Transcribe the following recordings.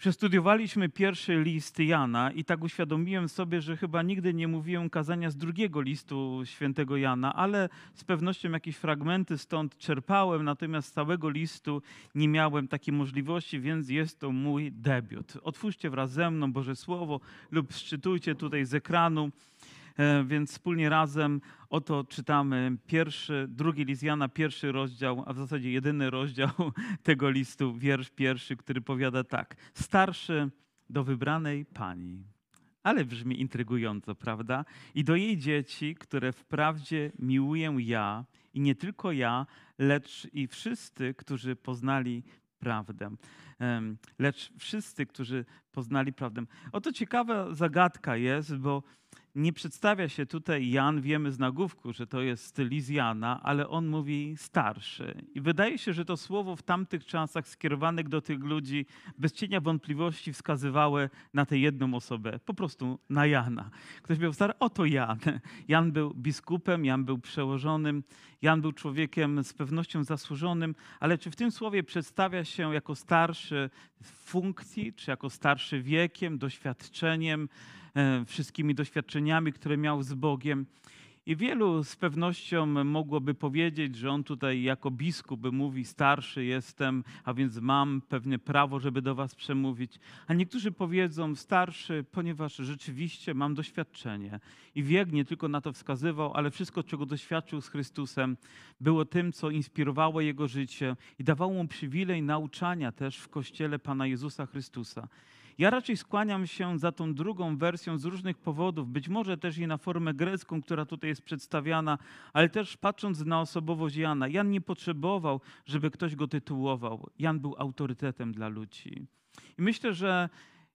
Przestudiowaliśmy pierwszy list Jana i tak uświadomiłem sobie, że chyba nigdy nie mówiłem kazania z drugiego listu świętego Jana, ale z pewnością jakieś fragmenty stąd czerpałem, natomiast z całego listu nie miałem takiej możliwości, więc jest to mój debiut. Otwórzcie wraz ze mną Boże Słowo lub szczytujcie tutaj z ekranu. E, więc wspólnie razem oto czytamy pierwszy, drugi list Jana, pierwszy rozdział, a w zasadzie jedyny rozdział tego listu, wiersz pierwszy, który powiada tak. Starszy do wybranej pani. Ale brzmi intrygująco, prawda? I do jej dzieci, które wprawdzie miłuję ja, i nie tylko ja, lecz i wszyscy, którzy poznali prawdę. Lecz wszyscy, którzy poznali prawdę. Oto ciekawa zagadka jest, bo nie przedstawia się tutaj Jan, wiemy z nagłówku, że to jest styl Jana, ale on mówi starszy. I wydaje się, że to słowo w tamtych czasach skierowanych do tych ludzi bez cienia wątpliwości wskazywały na tę jedną osobę, po prostu na Jana. Ktoś był stary, oto Jan. Jan był biskupem, Jan był przełożonym, Jan był człowiekiem z pewnością zasłużonym, ale czy w tym słowie przedstawia się jako starszy w funkcji, czy jako starszy wiekiem, doświadczeniem, wszystkimi doświadczeniami, które miał z Bogiem. I wielu z pewnością mogłoby powiedzieć, że on tutaj jako biskup mówi, starszy jestem, a więc mam pewne prawo, żeby do was przemówić. A niektórzy powiedzą, starszy, ponieważ rzeczywiście mam doświadczenie. I wiek nie tylko na to wskazywał, ale wszystko, czego doświadczył z Chrystusem, było tym, co inspirowało jego życie i dawało mu przywilej nauczania też w Kościele Pana Jezusa Chrystusa. Ja raczej skłaniam się za tą drugą wersją z różnych powodów, być może też i na formę grecką, która tutaj jest przedstawiana, ale też patrząc na osobowość Jana. Jan nie potrzebował, żeby ktoś go tytułował. Jan był autorytetem dla ludzi. I myślę, że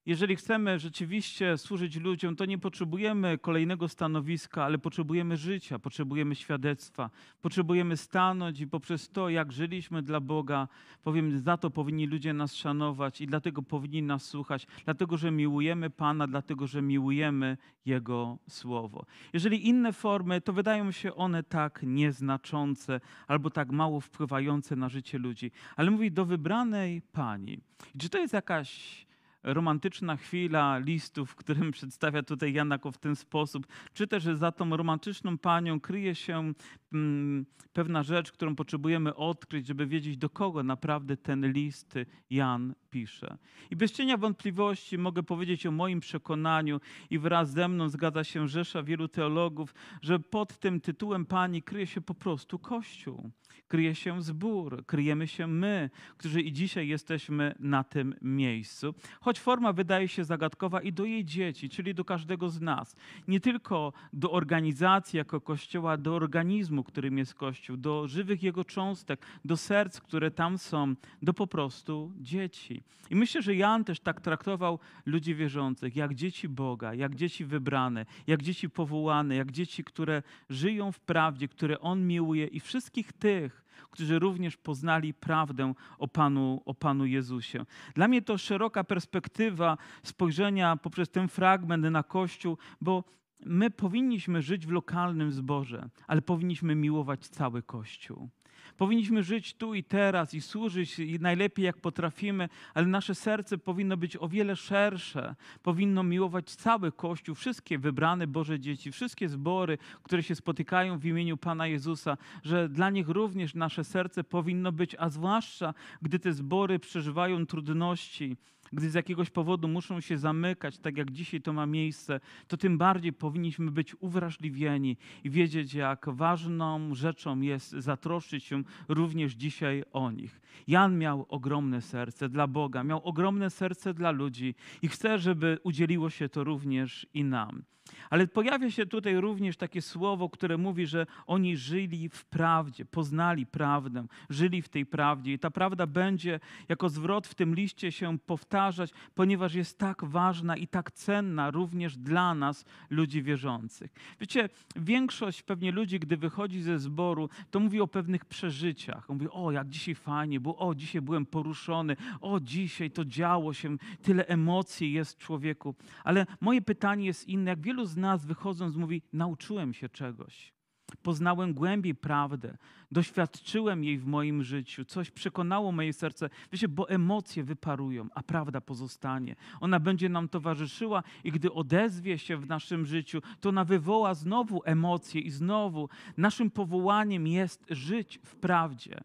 jeżeli chcemy rzeczywiście służyć ludziom, to nie potrzebujemy kolejnego stanowiska, ale potrzebujemy życia, potrzebujemy świadectwa, potrzebujemy stanąć i poprzez to, jak żyliśmy dla Boga, powiem, za to powinni ludzie nas szanować i dlatego powinni nas słuchać, dlatego że miłujemy Pana, dlatego że miłujemy Jego Słowo. Jeżeli inne formy, to wydają się one tak nieznaczące albo tak mało wpływające na życie ludzi, ale mówi do wybranej Pani. Czy to jest jakaś romantyczna chwila listu, w którym przedstawia tutaj Janako w ten sposób, czy też za tą romantyczną panią kryje się mm, pewna rzecz, którą potrzebujemy odkryć, żeby wiedzieć, do kogo naprawdę ten list Jan pisze. I bez cienia wątpliwości mogę powiedzieć o moim przekonaniu i wraz ze mną zgadza się rzesza wielu teologów, że pod tym tytułem pani kryje się po prostu Kościół kryje się zbór, kryjemy się my, którzy i dzisiaj jesteśmy na tym miejscu. Choć forma wydaje się zagadkowa i do jej dzieci, czyli do każdego z nas. Nie tylko do organizacji jako Kościoła, do organizmu, którym jest Kościół, do żywych jego cząstek, do serc, które tam są, do po prostu dzieci. I myślę, że Jan też tak traktował ludzi wierzących, jak dzieci Boga, jak dzieci wybrane, jak dzieci powołane, jak dzieci, które żyją w prawdzie, które On miłuje i wszystkich tych, którzy również poznali prawdę o Panu, o Panu Jezusie. Dla mnie to szeroka perspektywa spojrzenia poprzez ten fragment na Kościół, bo my powinniśmy żyć w lokalnym zborze, ale powinniśmy miłować cały Kościół. Powinniśmy żyć tu i teraz i służyć i najlepiej jak potrafimy, ale nasze serce powinno być o wiele szersze. Powinno miłować cały Kościół, wszystkie wybrane Boże dzieci, wszystkie zbory, które się spotykają w imieniu Pana Jezusa, że dla nich również nasze serce powinno być, a zwłaszcza gdy te zbory przeżywają trudności, gdy z jakiegoś powodu muszą się zamykać, tak jak dzisiaj to ma miejsce, to tym bardziej powinniśmy być uwrażliwieni i wiedzieć, jak ważną rzeczą jest zatroszczyć się również dzisiaj o nich. Jan miał ogromne serce dla Boga, miał ogromne serce dla ludzi i chcę, żeby udzieliło się to również i nam. Ale pojawia się tutaj również takie słowo, które mówi, że oni żyli w prawdzie, poznali prawdę, żyli w tej prawdzie. I ta prawda będzie jako zwrot w tym liście się powtarzać, ponieważ jest tak ważna i tak cenna również dla nas, ludzi wierzących. Wiecie, większość pewnie ludzi, gdy wychodzi ze zboru, to mówi o pewnych przeżyciach. Mówi, o, jak dzisiaj fajnie było, o, dzisiaj byłem poruszony, o, dzisiaj to działo się, tyle emocji jest w człowieku. Ale moje pytanie jest inne. Jak wielu z nas wychodząc mówi, nauczyłem się czegoś. Poznałem głębiej prawdę, doświadczyłem jej w moim życiu, coś przekonało moje serce. Wiecie, bo emocje wyparują, a prawda pozostanie. Ona będzie nam towarzyszyła i gdy odezwie się w naszym życiu, to ona wywoła znowu emocje i znowu naszym powołaniem jest żyć w prawdzie.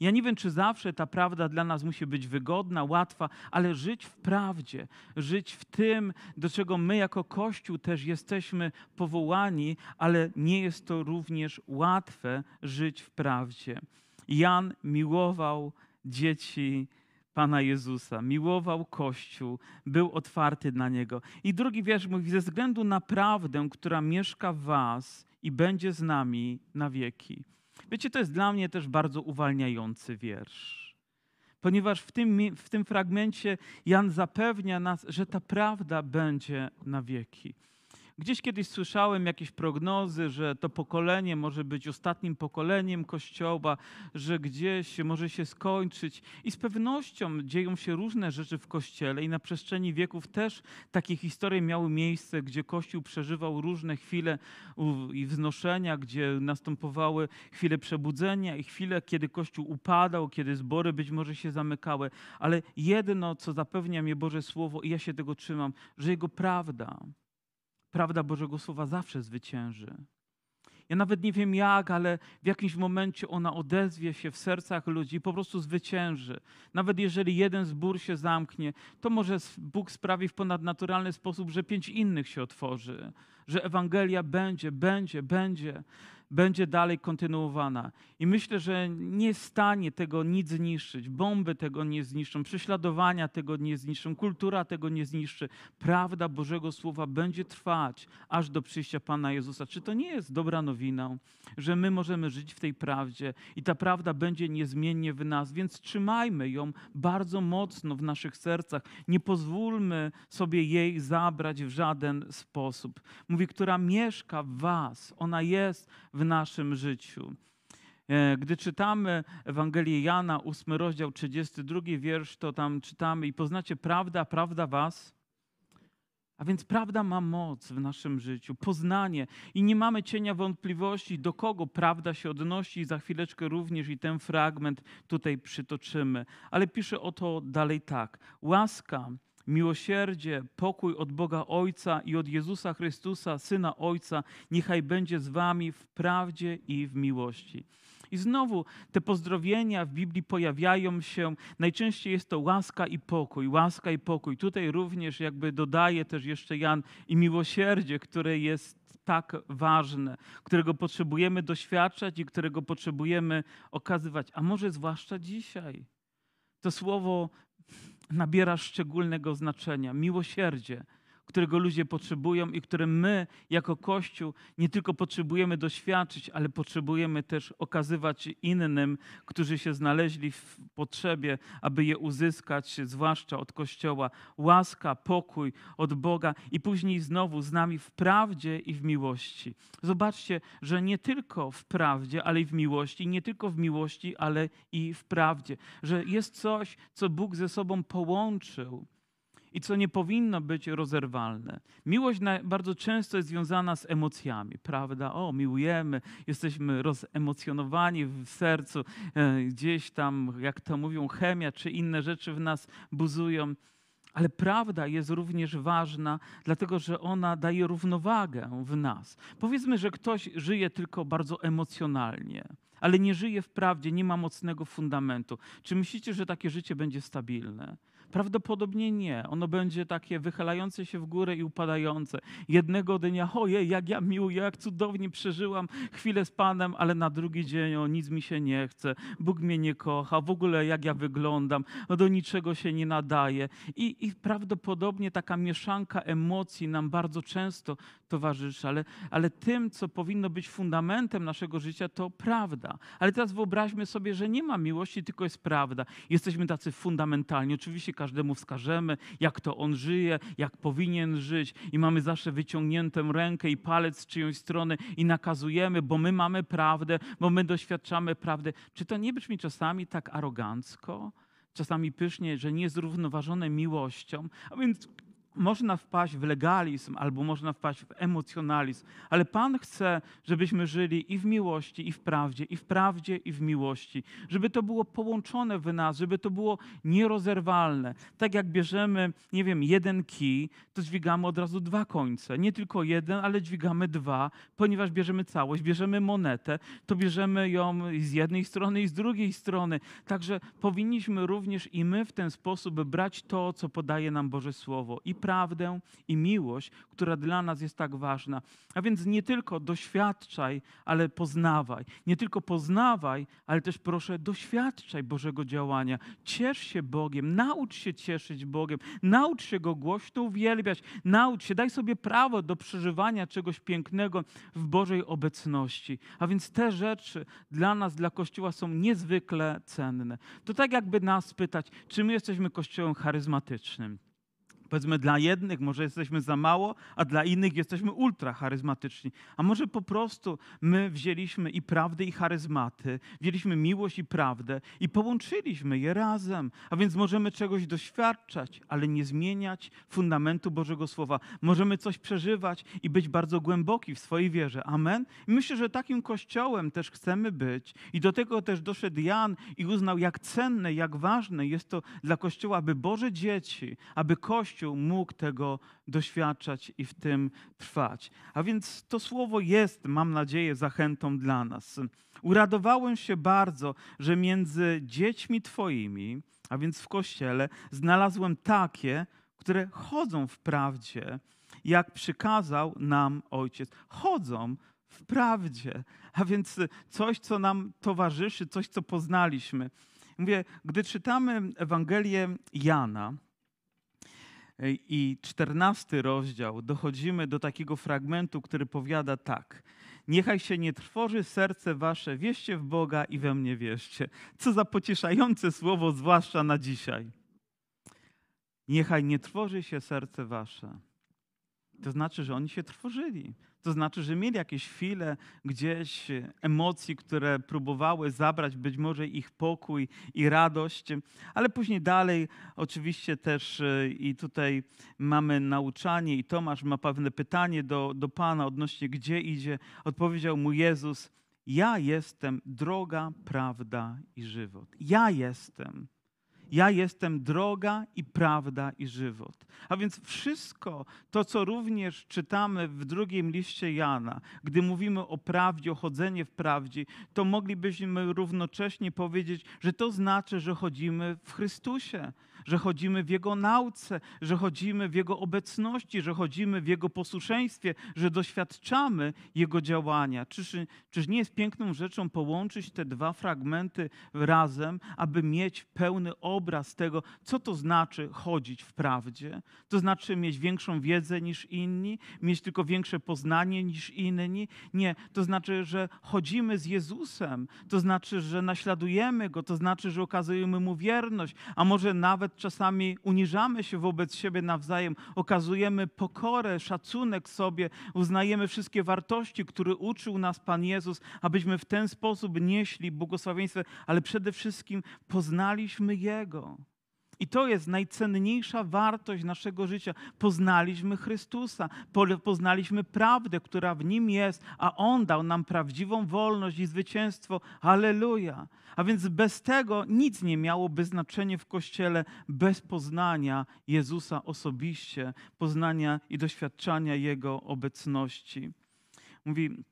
Ja nie wiem, czy zawsze ta prawda dla nas musi być wygodna, łatwa, ale żyć w prawdzie, żyć w tym, do czego my jako Kościół też jesteśmy powołani, ale nie jest to również łatwe żyć w prawdzie. Jan miłował dzieci Pana Jezusa, miłował Kościół, był otwarty na Niego. I drugi wiersz mówi, ze względu na prawdę, która mieszka w Was i będzie z nami na wieki. Wiecie, to jest dla mnie też bardzo uwalniający wiersz. Ponieważ w tym, w tym fragmencie Jan zapewnia nas, że ta prawda będzie na wieki. Gdzieś kiedyś słyszałem jakieś prognozy, że to pokolenie może być ostatnim pokoleniem Kościoła, że gdzieś może się skończyć. I z pewnością dzieją się różne rzeczy w Kościele i na przestrzeni wieków też takie historie miały miejsce, gdzie Kościół przeżywał różne chwile i wznoszenia, gdzie następowały chwile przebudzenia i chwile, kiedy Kościół upadał, kiedy zbory być może się zamykały. Ale jedno, co zapewnia mnie Boże Słowo i ja się tego trzymam, że Jego prawda, prawda Bożego Słowa zawsze zwycięży. Ja nawet nie wiem jak, ale w jakimś momencie ona odezwie się w sercach ludzi i po prostu zwycięży. Nawet jeżeli jeden zbór się zamknie, to może Bóg sprawi w ponadnaturalny sposób, że pięć innych się otworzy, że Ewangelia będzie, będzie, będzie będzie dalej kontynuowana. I myślę, że nie stanie tego nic zniszczyć. Bomby tego nie zniszczą, prześladowania tego nie zniszczą, kultura tego nie zniszczy. Prawda Bożego Słowa będzie trwać aż do przyjścia Pana Jezusa. Czy to nie jest dobra nowina, że my możemy żyć w tej prawdzie i ta prawda będzie niezmiennie w nas, więc trzymajmy ją bardzo mocno w naszych sercach. Nie pozwólmy sobie jej zabrać w żaden sposób. Mówi, która mieszka w Was. Ona jest w naszym życiu. E, gdy czytamy Ewangelię Jana, 8 rozdział, 32 wiersz, to tam czytamy i poznacie prawdę, a prawda was. A więc prawda ma moc w naszym życiu, poznanie i nie mamy cienia wątpliwości, do kogo prawda się odnosi. I za chwileczkę również i ten fragment tutaj przytoczymy. Ale pisze o to dalej tak. Łaska miłosierdzie, pokój od Boga Ojca i od Jezusa Chrystusa, Syna Ojca, niechaj będzie z wami w prawdzie i w miłości. I znowu te pozdrowienia w Biblii pojawiają się. Najczęściej jest to łaska i pokój, łaska i pokój. Tutaj również jakby dodaje też jeszcze Jan i miłosierdzie, które jest tak ważne, którego potrzebujemy doświadczać i którego potrzebujemy okazywać. A może zwłaszcza dzisiaj. To słowo nabiera szczególnego znaczenia. Miłosierdzie którego ludzie potrzebują i które my jako Kościół nie tylko potrzebujemy doświadczyć, ale potrzebujemy też okazywać innym, którzy się znaleźli w potrzebie, aby je uzyskać, zwłaszcza od Kościoła. Łaska, pokój od Boga i później znowu z nami w prawdzie i w miłości. Zobaczcie, że nie tylko w prawdzie, ale i w miłości, nie tylko w miłości, ale i w prawdzie, że jest coś, co Bóg ze sobą połączył i co nie powinno być rozerwalne. Miłość bardzo często jest związana z emocjami, prawda? O, miłujemy, jesteśmy rozemocjonowani w sercu, e, gdzieś tam, jak to mówią, chemia czy inne rzeczy w nas buzują. Ale prawda jest również ważna, dlatego że ona daje równowagę w nas. Powiedzmy, że ktoś żyje tylko bardzo emocjonalnie, ale nie żyje w prawdzie, nie ma mocnego fundamentu. Czy myślicie, że takie życie będzie stabilne? Prawdopodobnie nie. Ono będzie takie wychylające się w górę i upadające. Jednego dnia, ojej, jak ja miłuję, jak cudownie przeżyłam chwilę z Panem, ale na drugi dzień, o nic mi się nie chce, Bóg mnie nie kocha, w ogóle jak ja wyglądam, no do niczego się nie nadaje. I, I prawdopodobnie taka mieszanka emocji nam bardzo często towarzyszy, ale, ale tym, co powinno być fundamentem naszego życia, to prawda. Ale teraz wyobraźmy sobie, że nie ma miłości, tylko jest prawda. Jesteśmy tacy fundamentalni. Oczywiście każdemu wskażemy, jak to on żyje, jak powinien żyć i mamy zawsze wyciągniętą rękę i palec z czyjąś strony i nakazujemy, bo my mamy prawdę, bo my doświadczamy prawdy. Czy to nie brzmi czasami tak arogancko? Czasami pysznie, że niezrównoważone miłością, a więc można wpaść w legalizm albo można wpaść w emocjonalizm, ale Pan chce, żebyśmy żyli i w miłości, i w prawdzie, i w prawdzie, i w miłości, żeby to było połączone w nas, żeby to było nierozerwalne. Tak jak bierzemy, nie wiem, jeden kij, to dźwigamy od razu dwa końce. Nie tylko jeden, ale dźwigamy dwa, ponieważ bierzemy całość, bierzemy monetę, to bierzemy ją z jednej strony i z drugiej strony. Także powinniśmy również i my w ten sposób brać to, co podaje nam Boże Słowo. I prawdę i miłość, która dla nas jest tak ważna. A więc nie tylko doświadczaj, ale poznawaj. Nie tylko poznawaj, ale też proszę doświadczaj Bożego działania. Ciesz się Bogiem, naucz się cieszyć Bogiem, naucz się Go głośno uwielbiać, naucz się, daj sobie prawo do przeżywania czegoś pięknego w Bożej obecności. A więc te rzeczy dla nas, dla Kościoła są niezwykle cenne. To tak jakby nas pytać, czy my jesteśmy Kościołem charyzmatycznym. Powiedzmy, dla jednych może jesteśmy za mało, a dla innych jesteśmy ultra charyzmatyczni. A może po prostu my wzięliśmy i prawdę, i charyzmaty, wzięliśmy miłość i prawdę i połączyliśmy je razem. A więc możemy czegoś doświadczać, ale nie zmieniać fundamentu Bożego Słowa. Możemy coś przeżywać i być bardzo głęboki w swojej wierze. Amen. I myślę, że takim kościołem też chcemy być. I do tego też doszedł Jan i uznał, jak cenne, jak ważne jest to dla kościoła, aby Boże dzieci, aby kościół, Mógł tego doświadczać i w tym trwać. A więc to słowo jest, mam nadzieję, zachętą dla nas. Uradowałem się bardzo, że między dziećmi Twoimi, a więc w kościele, znalazłem takie, które chodzą w prawdzie, jak przykazał nam Ojciec. Chodzą w prawdzie, a więc coś, co nam towarzyszy, coś, co poznaliśmy. Mówię, gdy czytamy Ewangelię Jana, i czternasty rozdział dochodzimy do takiego fragmentu, który powiada tak. Niechaj się nie trwoży serce wasze, wierzcie w Boga i we mnie wierzcie. Co za pocieszające słowo, zwłaszcza na dzisiaj. Niechaj nie trwoży się serce wasze. To znaczy, że oni się trwożyli. To znaczy, że mieli jakieś chwile gdzieś emocji, które próbowały zabrać być może ich pokój i radość, ale później dalej oczywiście też e, i tutaj mamy nauczanie i Tomasz ma pewne pytanie do, do Pana odnośnie gdzie idzie. Odpowiedział mu Jezus, ja jestem droga, prawda i żywot. Ja jestem. Ja jestem droga i prawda i żywot. A więc wszystko to, co również czytamy w drugim liście Jana, gdy mówimy o prawdzie, o chodzeniu w prawdzie, to moglibyśmy równocześnie powiedzieć, że to znaczy, że chodzimy w Chrystusie, że chodzimy w Jego nauce, że chodzimy w Jego obecności, że chodzimy w Jego posłuszeństwie, że doświadczamy Jego działania. Czyż, czyż nie jest piękną rzeczą połączyć te dwa fragmenty razem, aby mieć pełny obraz tego, co to znaczy chodzić w prawdzie? To znaczy mieć większą wiedzę niż inni, mieć tylko większe poznanie niż inni? Nie, to znaczy, że chodzimy z Jezusem, to znaczy, że naśladujemy Go, to znaczy, że okazujemy Mu wierność, a może nawet czasami uniżamy się wobec siebie nawzajem, okazujemy pokorę, szacunek sobie, uznajemy wszystkie wartości, które uczył nas Pan Jezus, abyśmy w ten sposób nieśli błogosławieństwo, ale przede wszystkim poznaliśmy Jego. I to jest najcenniejsza wartość naszego życia. Poznaliśmy Chrystusa, poznaliśmy prawdę, która w Nim jest, a On dał nam prawdziwą wolność i zwycięstwo. Halleluja. A więc bez tego nic nie miałoby znaczenia w Kościele, bez poznania Jezusa osobiście, poznania i doświadczania Jego obecności. Mówi,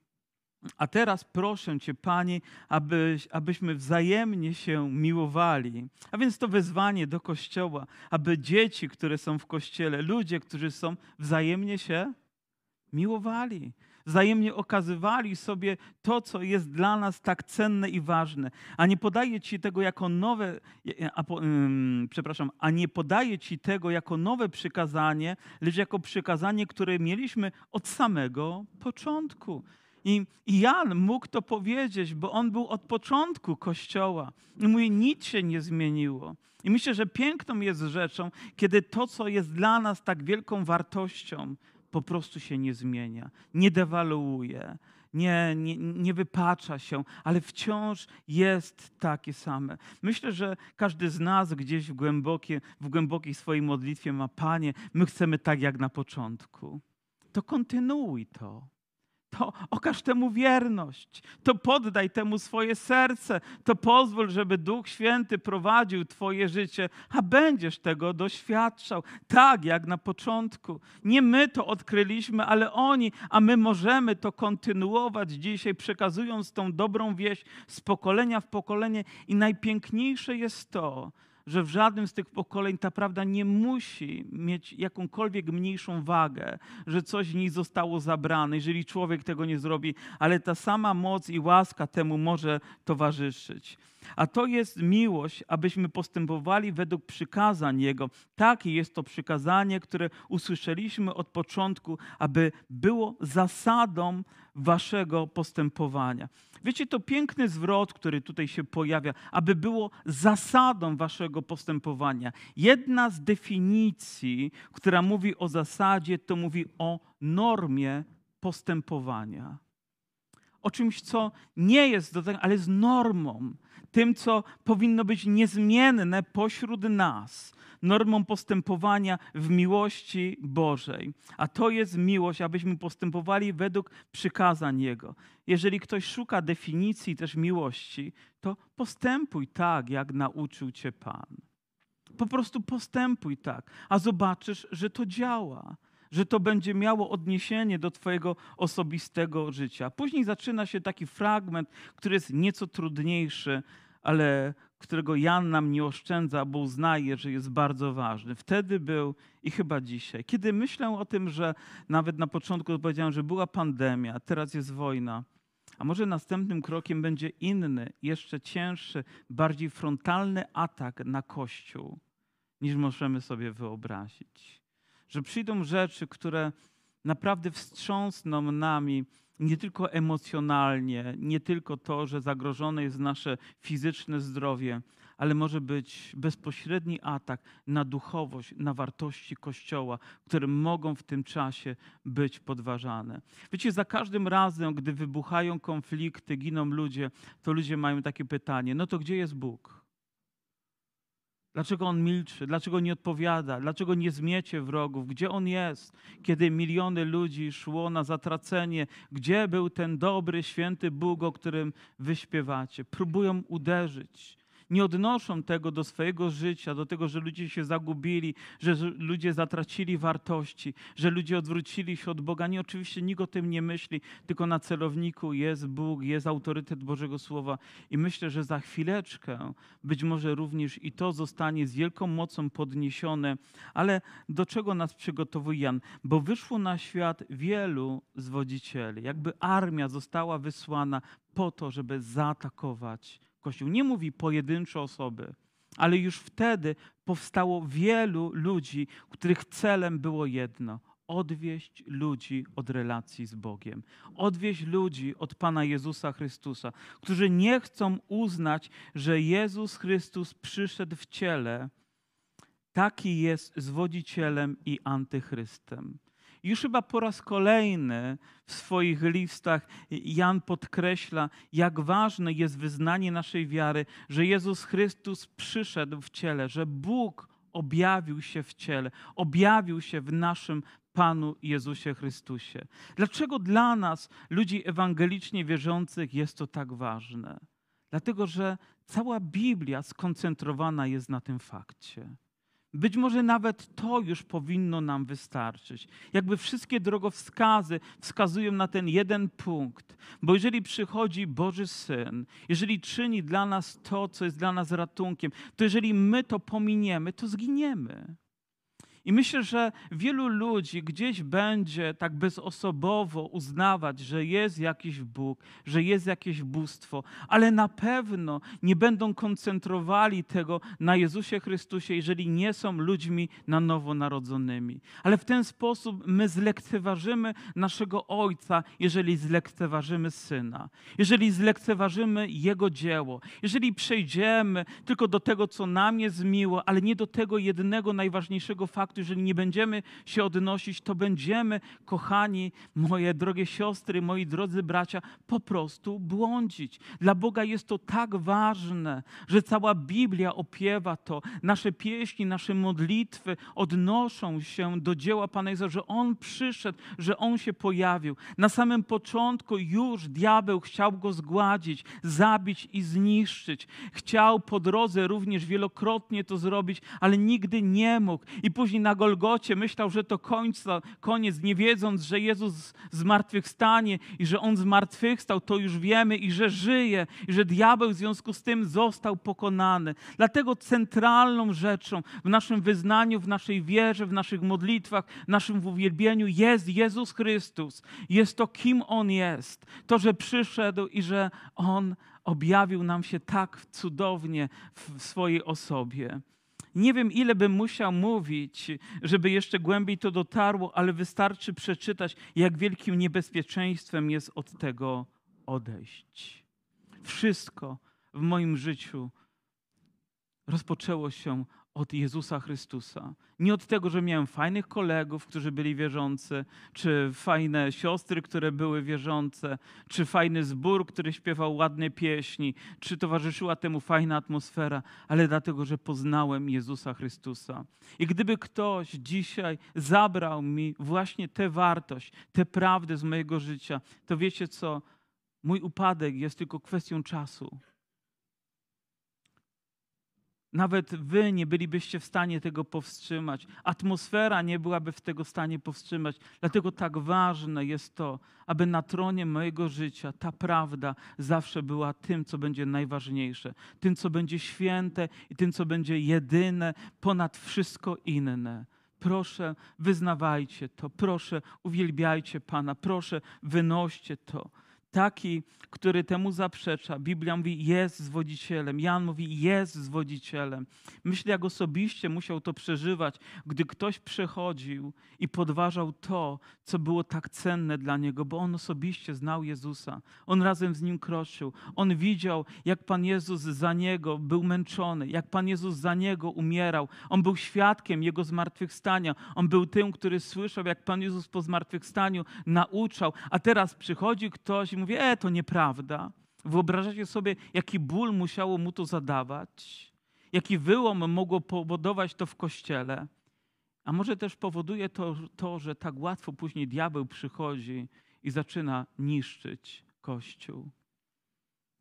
a teraz proszę Cię, Panie, abyś, abyśmy wzajemnie się miłowali. A więc to wezwanie do Kościoła, aby dzieci, które są w Kościele, ludzie, którzy są, wzajemnie się miłowali. Wzajemnie okazywali sobie to, co jest dla nas tak cenne i ważne. A nie podaje Ci tego jako nowe, a, um, przepraszam, a nie podaje Ci tego jako nowe przykazanie, lecz jako przykazanie, które mieliśmy od samego początku. I, I Jan mógł to powiedzieć, bo on był od początku Kościoła. I mówi, nic się nie zmieniło. I myślę, że piękną jest rzeczą, kiedy to, co jest dla nas tak wielką wartością, po prostu się nie zmienia, nie dewaluuje, nie, nie, nie wypacza się, ale wciąż jest takie same. Myślę, że każdy z nas gdzieś w, głębokie, w głębokiej swojej modlitwie ma Panie, my chcemy tak jak na początku. To kontynuuj to to okaż temu wierność, to poddaj temu swoje serce, to pozwól, żeby Duch Święty prowadził Twoje życie, a będziesz tego doświadczał, tak jak na początku. Nie my to odkryliśmy, ale oni, a my możemy to kontynuować dzisiaj, przekazując tą dobrą wieść z pokolenia w pokolenie. I najpiękniejsze jest to, że w żadnym z tych pokoleń ta prawda nie musi mieć jakąkolwiek mniejszą wagę, że coś z niej zostało zabrane, jeżeli człowiek tego nie zrobi, ale ta sama moc i łaska temu może towarzyszyć. A to jest miłość, abyśmy postępowali według przykazań Jego. Takie jest to przykazanie, które usłyszeliśmy od początku, aby było zasadą waszego postępowania. Wiecie, to piękny zwrot, który tutaj się pojawia, aby było zasadą waszego postępowania. Jedna z definicji, która mówi o zasadzie, to mówi o normie postępowania. O czymś, co nie jest do tego, ale jest normą tym, co powinno być niezmienne pośród nas, normą postępowania w miłości Bożej. A to jest miłość, abyśmy postępowali według przykazań Jego. Jeżeli ktoś szuka definicji też miłości, to postępuj tak, jak nauczył Cię Pan. Po prostu postępuj tak, a zobaczysz, że to działa że to będzie miało odniesienie do Twojego osobistego życia. Później zaczyna się taki fragment, który jest nieco trudniejszy, ale którego Jan nam nie oszczędza, bo uznaje, że jest bardzo ważny. Wtedy był i chyba dzisiaj. Kiedy myślę o tym, że nawet na początku powiedziałem, że była pandemia, teraz jest wojna, a może następnym krokiem będzie inny, jeszcze cięższy, bardziej frontalny atak na Kościół, niż możemy sobie wyobrazić. Że przyjdą rzeczy, które naprawdę wstrząsną nami, nie tylko emocjonalnie, nie tylko to, że zagrożone jest nasze fizyczne zdrowie, ale może być bezpośredni atak na duchowość, na wartości Kościoła, które mogą w tym czasie być podważane. Wiecie, za każdym razem, gdy wybuchają konflikty, giną ludzie, to ludzie mają takie pytanie: no to gdzie jest Bóg? Dlaczego on milczy? Dlaczego nie odpowiada? Dlaczego nie zmiecie wrogów? Gdzie on jest, kiedy miliony ludzi szło na zatracenie? Gdzie był ten dobry, święty Bóg, o którym wy śpiewacie? Próbują uderzyć nie odnoszą tego do swojego życia, do tego, że ludzie się zagubili, że ludzie zatracili wartości, że ludzie odwrócili się od Boga. Nie, oczywiście nikt o tym nie myśli, tylko na celowniku jest Bóg, jest autorytet Bożego Słowa. I myślę, że za chwileczkę być może również i to zostanie z wielką mocą podniesione. Ale do czego nas przygotowuje Jan? Bo wyszło na świat wielu zwodzicieli. Jakby armia została wysłana po to, żeby zaatakować Kościół nie mówi pojedyncze osoby, ale już wtedy powstało wielu ludzi, których celem było jedno odwieść ludzi od relacji z Bogiem, odwieść ludzi od Pana Jezusa Chrystusa, którzy nie chcą uznać, że Jezus Chrystus przyszedł w ciele, taki jest zwodzicielem i antychrystem. Już chyba po raz kolejny w swoich listach Jan podkreśla, jak ważne jest wyznanie naszej wiary, że Jezus Chrystus przyszedł w ciele, że Bóg objawił się w ciele, objawił się w naszym Panu Jezusie Chrystusie. Dlaczego dla nas, ludzi ewangelicznie wierzących, jest to tak ważne? Dlatego, że cała Biblia skoncentrowana jest na tym fakcie. Być może nawet to już powinno nam wystarczyć. Jakby wszystkie drogowskazy wskazują na ten jeden punkt. Bo jeżeli przychodzi Boży Syn, jeżeli czyni dla nas to, co jest dla nas ratunkiem, to jeżeli my to pominiemy, to zginiemy. I myślę, że wielu ludzi gdzieś będzie tak bezosobowo uznawać, że jest jakiś Bóg, że jest jakieś bóstwo, ale na pewno nie będą koncentrowali tego na Jezusie Chrystusie, jeżeli nie są ludźmi na nowo narodzonymi. Ale w ten sposób my zlekceważymy naszego Ojca, jeżeli zlekceważymy Syna, jeżeli zlekceważymy Jego dzieło, jeżeli przejdziemy tylko do tego, co nam jest miło, ale nie do tego jednego najważniejszego faktu, faktu, jeżeli nie będziemy się odnosić, to będziemy, kochani, moje drogie siostry, moi drodzy bracia, po prostu błądzić. Dla Boga jest to tak ważne, że cała Biblia opiewa to. Nasze pieśni, nasze modlitwy odnoszą się do dzieła Pana Jezusa, że On przyszedł, że On się pojawił. Na samym początku już diabeł chciał go zgładzić, zabić i zniszczyć. Chciał po drodze również wielokrotnie to zrobić, ale nigdy nie mógł. I później na Golgocie myślał, że to końca, koniec, nie wiedząc, że Jezus zmartwychwstanie i że On zmartwychwstał, to już wiemy i że żyje, i że diabeł w związku z tym został pokonany. Dlatego centralną rzeczą w naszym wyznaniu, w naszej wierze, w naszych modlitwach, w naszym uwielbieniu jest Jezus Chrystus. Jest to, kim On jest. To, że przyszedł i że On objawił nam się tak cudownie w swojej osobie. Nie wiem, ile bym musiał mówić, żeby jeszcze głębiej to dotarło, ale wystarczy przeczytać, jak wielkim niebezpieczeństwem jest od tego odejść. Wszystko w moim życiu rozpoczęło się od Jezusa Chrystusa. Nie od tego, że miałem fajnych kolegów, którzy byli wierzący, czy fajne siostry, które były wierzące, czy fajny zbór, który śpiewał ładne pieśni, czy towarzyszyła temu fajna atmosfera, ale dlatego, że poznałem Jezusa Chrystusa. I gdyby ktoś dzisiaj zabrał mi właśnie tę wartość, tę prawdę z mojego życia, to wiecie co? Mój upadek jest tylko kwestią czasu. Nawet wy nie bylibyście w stanie tego powstrzymać. Atmosfera nie byłaby w tego stanie powstrzymać. Dlatego tak ważne jest to, aby na tronie mojego życia ta prawda zawsze była tym, co będzie najważniejsze, tym, co będzie święte i tym, co będzie jedyne ponad wszystko inne. Proszę, wyznawajcie to, proszę, uwielbiajcie Pana, proszę, wynoście to taki, który temu zaprzecza. Biblia mówi, jest zwodzicielem. Jan mówi, jest zwodzicielem. Myślę, jak osobiście musiał to przeżywać, gdy ktoś przechodził i podważał to, co było tak cenne dla niego, bo on osobiście znał Jezusa. On razem z nim kroczył. On widział, jak Pan Jezus za niego był męczony, jak Pan Jezus za niego umierał. On był świadkiem jego zmartwychwstania. On był tym, który słyszał, jak Pan Jezus po zmartwychwstaniu nauczał. A teraz przychodzi ktoś i mówi, e, to nieprawda. Wyobrażacie sobie, jaki ból musiało mu to zadawać? Jaki wyłom mogło powodować to w kościele? A może też powoduje to, to, że tak łatwo później diabeł przychodzi i zaczyna niszczyć Kościół.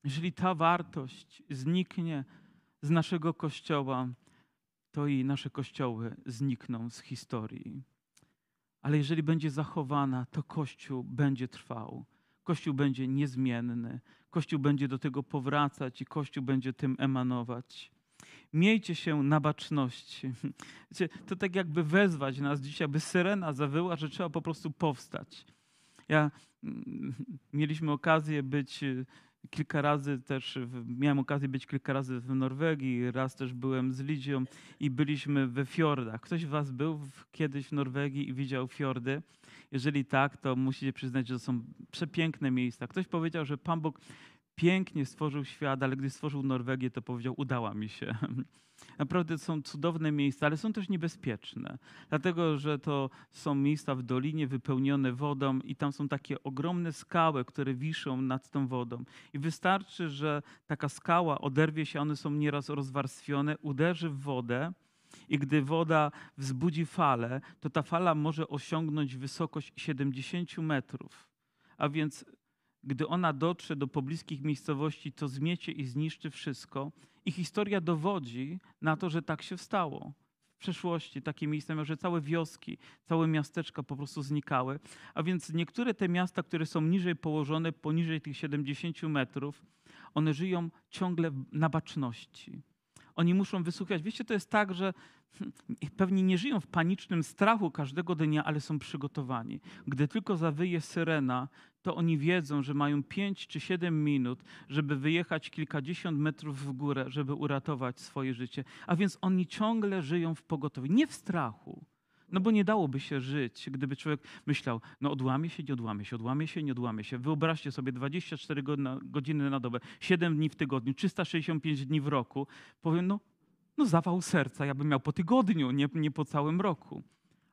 Jeżeli ta wartość zniknie z naszego Kościoła, to i nasze kościoły znikną z historii. Ale jeżeli będzie zachowana, to Kościół będzie trwał. Kościół będzie niezmienny, Kościół będzie do tego powracać i Kościół będzie tym emanować. Miejcie się na baczności. Wiecie, to tak jakby wezwać nas dzisiaj, by syrena zawyła, że trzeba po prostu powstać. Ja mm, mieliśmy okazję być y, kilka razy też, miałem okazję być kilka razy w Norwegii, raz też byłem z Lidzią i byliśmy we fiordach. Ktoś z was był kiedyś w Norwegii i widział fiordy? Jeżeli tak, to musicie przyznać, że to są przepiękne miejsca. Ktoś powiedział, że Pan Bóg pięknie stworzył świat, ale gdy stworzył Norwegię, to powiedział, udała mi się. Naprawdę są cudowne miejsca, ale są też niebezpieczne, dlatego że to są miejsca w dolinie wypełnione wodą i tam są takie ogromne skały, które wiszą nad tą wodą. I wystarczy, że taka skała oderwie się, one są nieraz rozwarstwione, uderzy w wodę i gdy woda wzbudzi falę, to ta fala może osiągnąć wysokość 70 metrów. A więc gdy ona dotrze do pobliskich miejscowości, to zmiecie i zniszczy wszystko. I historia dowodzi na to, że tak się stało. W przeszłości takie miejsca miały, że całe wioski, całe miasteczka po prostu znikały. A więc niektóre te miasta, które są niżej położone, poniżej tych 70 metrów, one żyją ciągle na baczności. Oni muszą wysłuchać. Wiecie, to jest tak, że pewnie nie żyją w panicznym strachu każdego dnia, ale są przygotowani. Gdy tylko zawyje syrena, to oni wiedzą, że mają 5 czy 7 minut, żeby wyjechać kilkadziesiąt metrów w górę, żeby uratować swoje życie. A więc oni ciągle żyją w pogotowiu, nie w strachu. No bo nie dałoby się żyć, gdyby człowiek myślał, no odłamie się, nie odłamie się, odłamie się, nie odłamie się. Wyobraźcie sobie 24 godziny na dobę, 7 dni w tygodniu, 365 dni w roku. Powiem, no, no zawał serca ja bym miał po tygodniu, nie, nie po całym roku.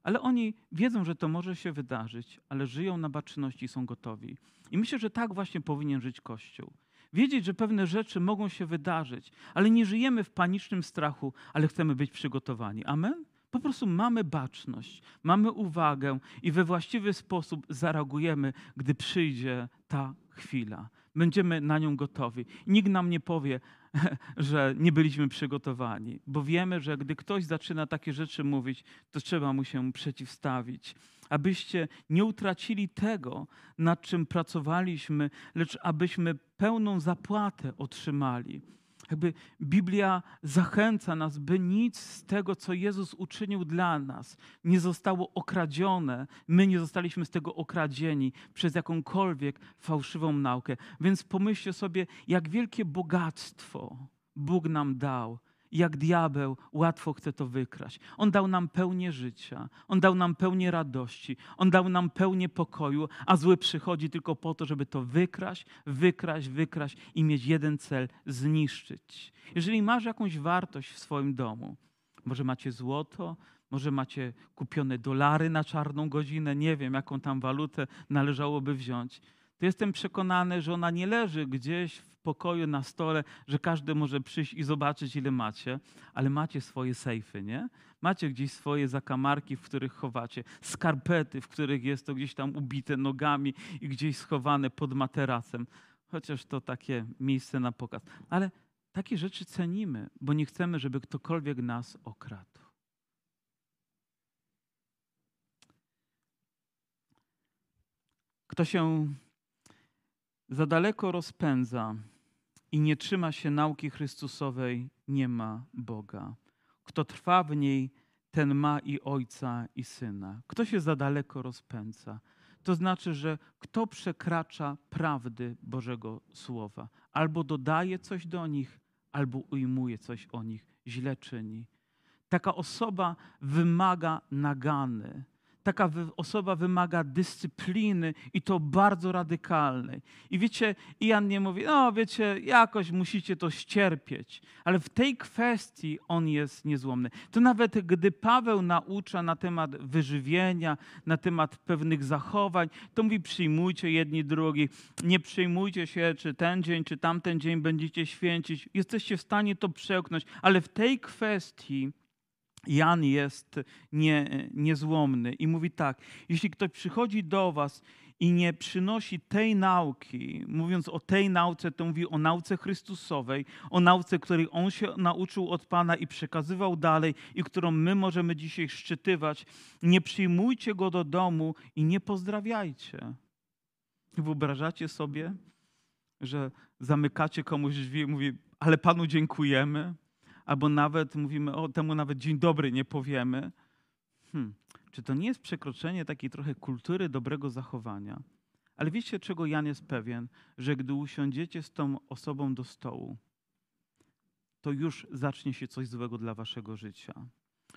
Ale oni wiedzą, że to może się wydarzyć, ale żyją na baczności i są gotowi. I myślę, że tak właśnie powinien żyć Kościół. Wiedzieć, że pewne rzeczy mogą się wydarzyć, ale nie żyjemy w panicznym strachu, ale chcemy być przygotowani. Amen? Po prostu mamy baczność, mamy uwagę i we właściwy sposób zareagujemy, gdy przyjdzie ta chwila. Będziemy na nią gotowi. Nikt nam nie powie, że nie byliśmy przygotowani, bo wiemy, że gdy ktoś zaczyna takie rzeczy mówić, to trzeba mu się przeciwstawić. Abyście nie utracili tego, nad czym pracowaliśmy, lecz abyśmy pełną zapłatę otrzymali. Jakby Biblia zachęca nas, by nic z tego, co Jezus uczynił dla nas, nie zostało okradzione. My nie zostaliśmy z tego okradzieni przez jakąkolwiek fałszywą naukę. Więc pomyślcie sobie, jak wielkie bogactwo Bóg nam dał jak diabeł łatwo chce to wykraść. On dał nam pełnię życia, on dał nam pełnię radości, on dał nam pełnię pokoju, a zły przychodzi tylko po to, żeby to wykraść, wykraść, wykraść i mieć jeden cel zniszczyć. Jeżeli masz jakąś wartość w swoim domu, może macie złoto, może macie kupione dolary na czarną godzinę, nie wiem, jaką tam walutę należałoby wziąć to jestem przekonany, że ona nie leży gdzieś w pokoju na stole, że każdy może przyjść i zobaczyć, ile macie, ale macie swoje sejfy, nie? Macie gdzieś swoje zakamarki, w których chowacie, skarpety, w których jest to gdzieś tam ubite nogami i gdzieś schowane pod materacem. Chociaż to takie miejsce na pokaz. Ale takie rzeczy cenimy, bo nie chcemy, żeby ktokolwiek nas okradł. Kto się za daleko rozpędza i nie trzyma się nauki Chrystusowej, nie ma Boga. Kto trwa w niej, ten ma i ojca, i syna. Kto się za daleko rozpędza? To znaczy, że kto przekracza prawdy Bożego Słowa, albo dodaje coś do nich, albo ujmuje coś o nich, źle czyni. Taka osoba wymaga nagany taka osoba wymaga dyscypliny i to bardzo radykalnej. I wiecie, Jan nie mówi, no wiecie, jakoś musicie to ścierpieć, ale w tej kwestii on jest niezłomny. To nawet gdy Paweł naucza na temat wyżywienia, na temat pewnych zachowań, to mówi przyjmujcie jedni drugi, nie przyjmujcie się, czy ten dzień, czy tamten dzień będziecie święcić. Jesteście w stanie to przełknąć, ale w tej kwestii Jan jest nie, niezłomny i mówi tak: Jeśli ktoś przychodzi do Was i nie przynosi tej nauki, mówiąc o tej nauce, to mówi o nauce Chrystusowej, o nauce, której on się nauczył od Pana i przekazywał dalej i którą my możemy dzisiaj szczytywać, nie przyjmujcie go do domu i nie pozdrawiajcie. Wyobrażacie sobie, że zamykacie komuś drzwi i mówi, ale Panu dziękujemy? Albo nawet mówimy, o temu nawet dzień dobry nie powiemy. Hmm. Czy to nie jest przekroczenie takiej trochę kultury dobrego zachowania? Ale wiecie, czego Jan jest pewien? Że gdy usiądziecie z tą osobą do stołu, to już zacznie się coś złego dla waszego życia.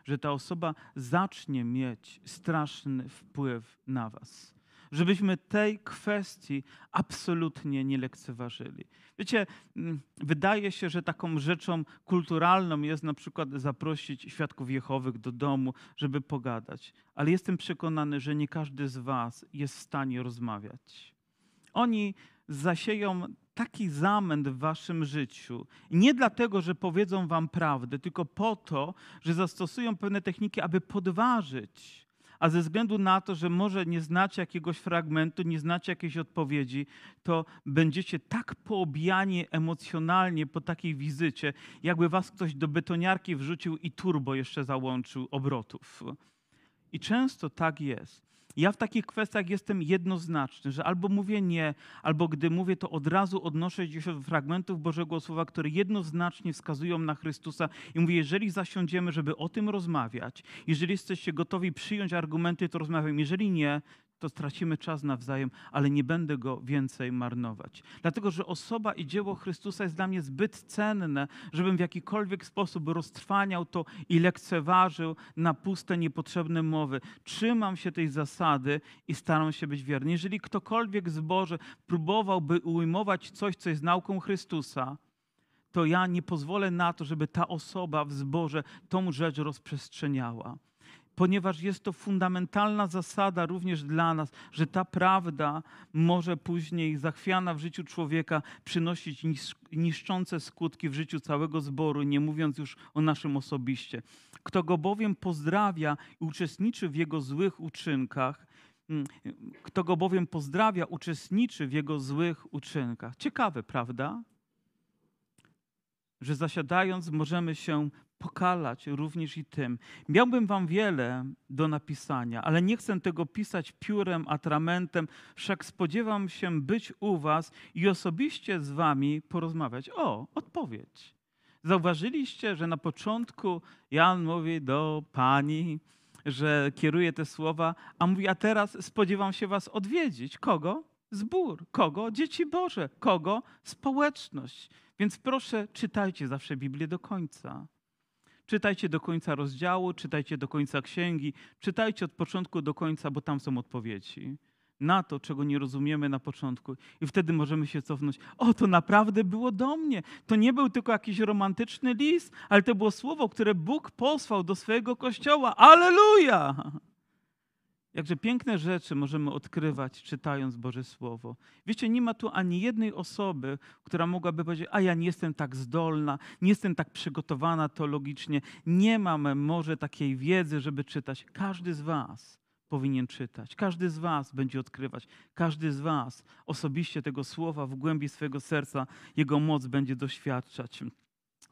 Że ta osoba zacznie mieć straszny wpływ na was żebyśmy tej kwestii absolutnie nie lekceważyli. Wiecie, mm, wydaje się, że taką rzeczą kulturalną jest na przykład zaprosić świadków Jehowych do domu, żeby pogadać, ale jestem przekonany, że nie każdy z Was jest w stanie rozmawiać. Oni zasieją taki zamęt w waszym życiu. nie dlatego, że powiedzą wam prawdę, tylko po to, że zastosują pewne techniki, aby podważyć a ze względu na to, że może nie znacie jakiegoś fragmentu, nie znacie jakiejś odpowiedzi, to będziecie tak poobijani emocjonalnie po takiej wizycie, jakby was ktoś do betoniarki wrzucił i turbo jeszcze załączył obrotów. I często tak jest. Ja w takich kwestiach jestem jednoznaczny, że albo mówię nie, albo gdy mówię, to od razu odnoszę się do fragmentów Bożego Słowa, które jednoznacznie wskazują na Chrystusa i mówię, jeżeli zasiądziemy, żeby o tym rozmawiać, jeżeli jesteście gotowi przyjąć argumenty, to rozmawiam. Jeżeli nie, to stracimy czas nawzajem, ale nie będę go więcej marnować. Dlatego, że osoba i dzieło Chrystusa jest dla mnie zbyt cenne, żebym w jakikolwiek sposób roztrwaniał to i lekceważył na puste, niepotrzebne mowy. Trzymam się tej zasady i staram się być wierny. Jeżeli ktokolwiek z Boże próbowałby ujmować coś, co jest nauką Chrystusa, to ja nie pozwolę na to, żeby ta osoba w zborze tą rzecz rozprzestrzeniała. Ponieważ jest to fundamentalna zasada również dla nas, że ta prawda może później, zachwiana w życiu człowieka, przynosić niszczące skutki w życiu całego zboru, nie mówiąc już o naszym osobiście. Kto go bowiem pozdrawia i uczestniczy w jego złych uczynkach, mm, kto go bowiem pozdrawia, uczestniczy w jego złych uczynkach. Ciekawe, prawda? Że zasiadając możemy się pokalać również i tym. Miałbym wam wiele do napisania, ale nie chcę tego pisać piórem, atramentem, wszak spodziewam się być u was i osobiście z wami porozmawiać. O, odpowiedź. Zauważyliście, że na początku Jan mówi do pani, że kieruje te słowa, a mówi, a teraz spodziewam się was odwiedzić. Kogo? Zbór. Kogo? Dzieci Boże. Kogo? Społeczność. Więc proszę, czytajcie zawsze Biblię do końca. Czytajcie do końca rozdziału, czytajcie do końca księgi, czytajcie od początku do końca, bo tam są odpowiedzi na to, czego nie rozumiemy na początku. I wtedy możemy się cofnąć. O, to naprawdę było do mnie. To nie był tylko jakiś romantyczny list, ale to było słowo, które Bóg posłał do swojego kościoła. Aleluja! Jakże piękne rzeczy możemy odkrywać, czytając Boże Słowo. Wiecie, nie ma tu ani jednej osoby, która mogłaby powiedzieć: A ja nie jestem tak zdolna, nie jestem tak przygotowana teologicznie, nie mam może takiej wiedzy, żeby czytać. Każdy z Was powinien czytać. Każdy z Was będzie odkrywać. Każdy z Was osobiście tego słowa w głębi swojego serca, jego moc będzie doświadczać.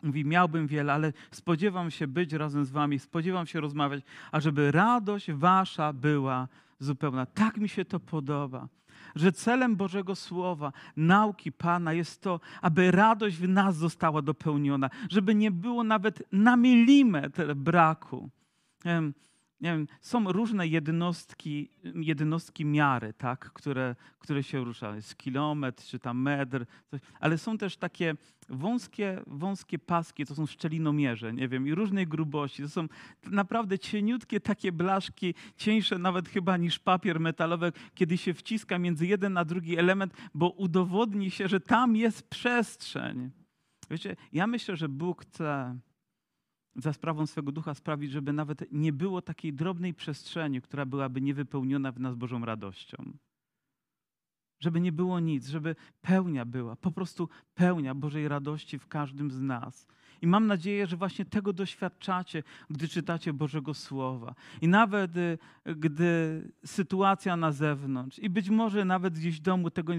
Mówi, miałbym wiele, ale spodziewam się być razem z Wami, spodziewam się rozmawiać, ażeby radość Wasza była zupełna. Tak mi się to podoba że celem Bożego Słowa, nauki Pana jest to, aby radość w nas została dopełniona, żeby nie było nawet na milimetr braku nie wiem, są różne jednostki, jednostki miary, tak, które, które się ruszają. Jest kilometr, czy tam metr, coś, ale są też takie wąskie, wąskie paski, to są szczelinomierze, nie wiem, i różnej grubości. To są naprawdę cieniutkie takie blaszki, cieńsze nawet chyba niż papier metalowy, kiedy się wciska między jeden a drugi element, bo udowodni się, że tam jest przestrzeń. Wiecie, ja myślę, że Bóg chce za sprawą swego ducha sprawić, żeby nawet nie było takiej drobnej przestrzeni, która byłaby niewypełniona w nas Bożą radością. Żeby nie było nic, żeby pełnia była, po prostu pełnia Bożej radości w każdym z nas. I mam nadzieję, że właśnie tego doświadczacie, gdy czytacie Bożego Słowa. I nawet y, gdy sytuacja na zewnątrz, i być może nawet gdzieś w domu tego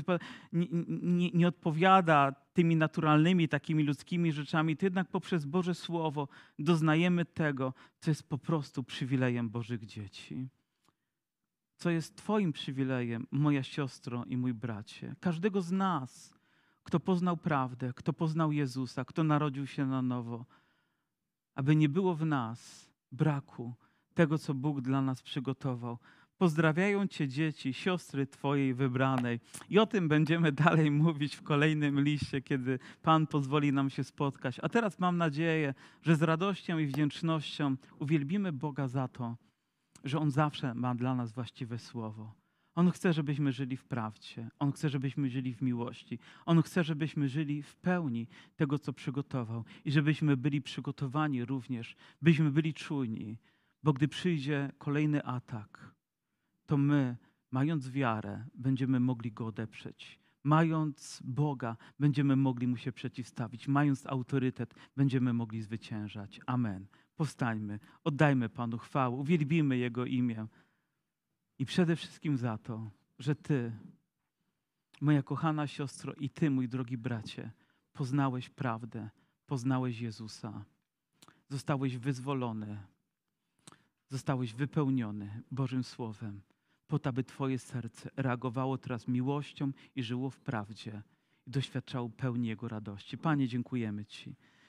nie, nie, nie odpowiada tymi naturalnymi, takimi ludzkimi rzeczami, to jednak poprzez Boże Słowo doznajemy tego, co jest po prostu przywilejem Bożych dzieci. Co jest Twoim przywilejem, moja siostro i mój bracie, każdego z nas kto poznał prawdę, kto poznał Jezusa, kto narodził się na nowo, aby nie było w nas braku tego, co Bóg dla nas przygotował. Pozdrawiają Cię dzieci, siostry Twojej wybranej. I o tym będziemy dalej mówić w kolejnym liście, kiedy Pan pozwoli nam się spotkać. A teraz mam nadzieję, że z radością i wdzięcznością uwielbimy Boga za to, że On zawsze ma dla nas właściwe słowo. On chce, żebyśmy żyli w prawdzie. On chce, żebyśmy żyli w miłości. On chce, żebyśmy żyli w pełni tego, co przygotował i żebyśmy byli przygotowani również, byśmy byli czujni, bo gdy przyjdzie kolejny atak, to my, mając wiarę, będziemy mogli go odeprzeć. Mając Boga, będziemy mogli mu się przeciwstawić. Mając autorytet, będziemy mogli zwyciężać. Amen. Powstańmy, oddajmy Panu chwałę, uwielbimy Jego imię. I przede wszystkim za to, że Ty, moja kochana siostro, i Ty, mój drogi bracie, poznałeś prawdę, poznałeś Jezusa, zostałeś wyzwolony, zostałeś wypełniony Bożym Słowem, po to, aby Twoje serce reagowało teraz miłością i żyło w prawdzie i doświadczało pełni Jego radości. Panie, dziękujemy Ci.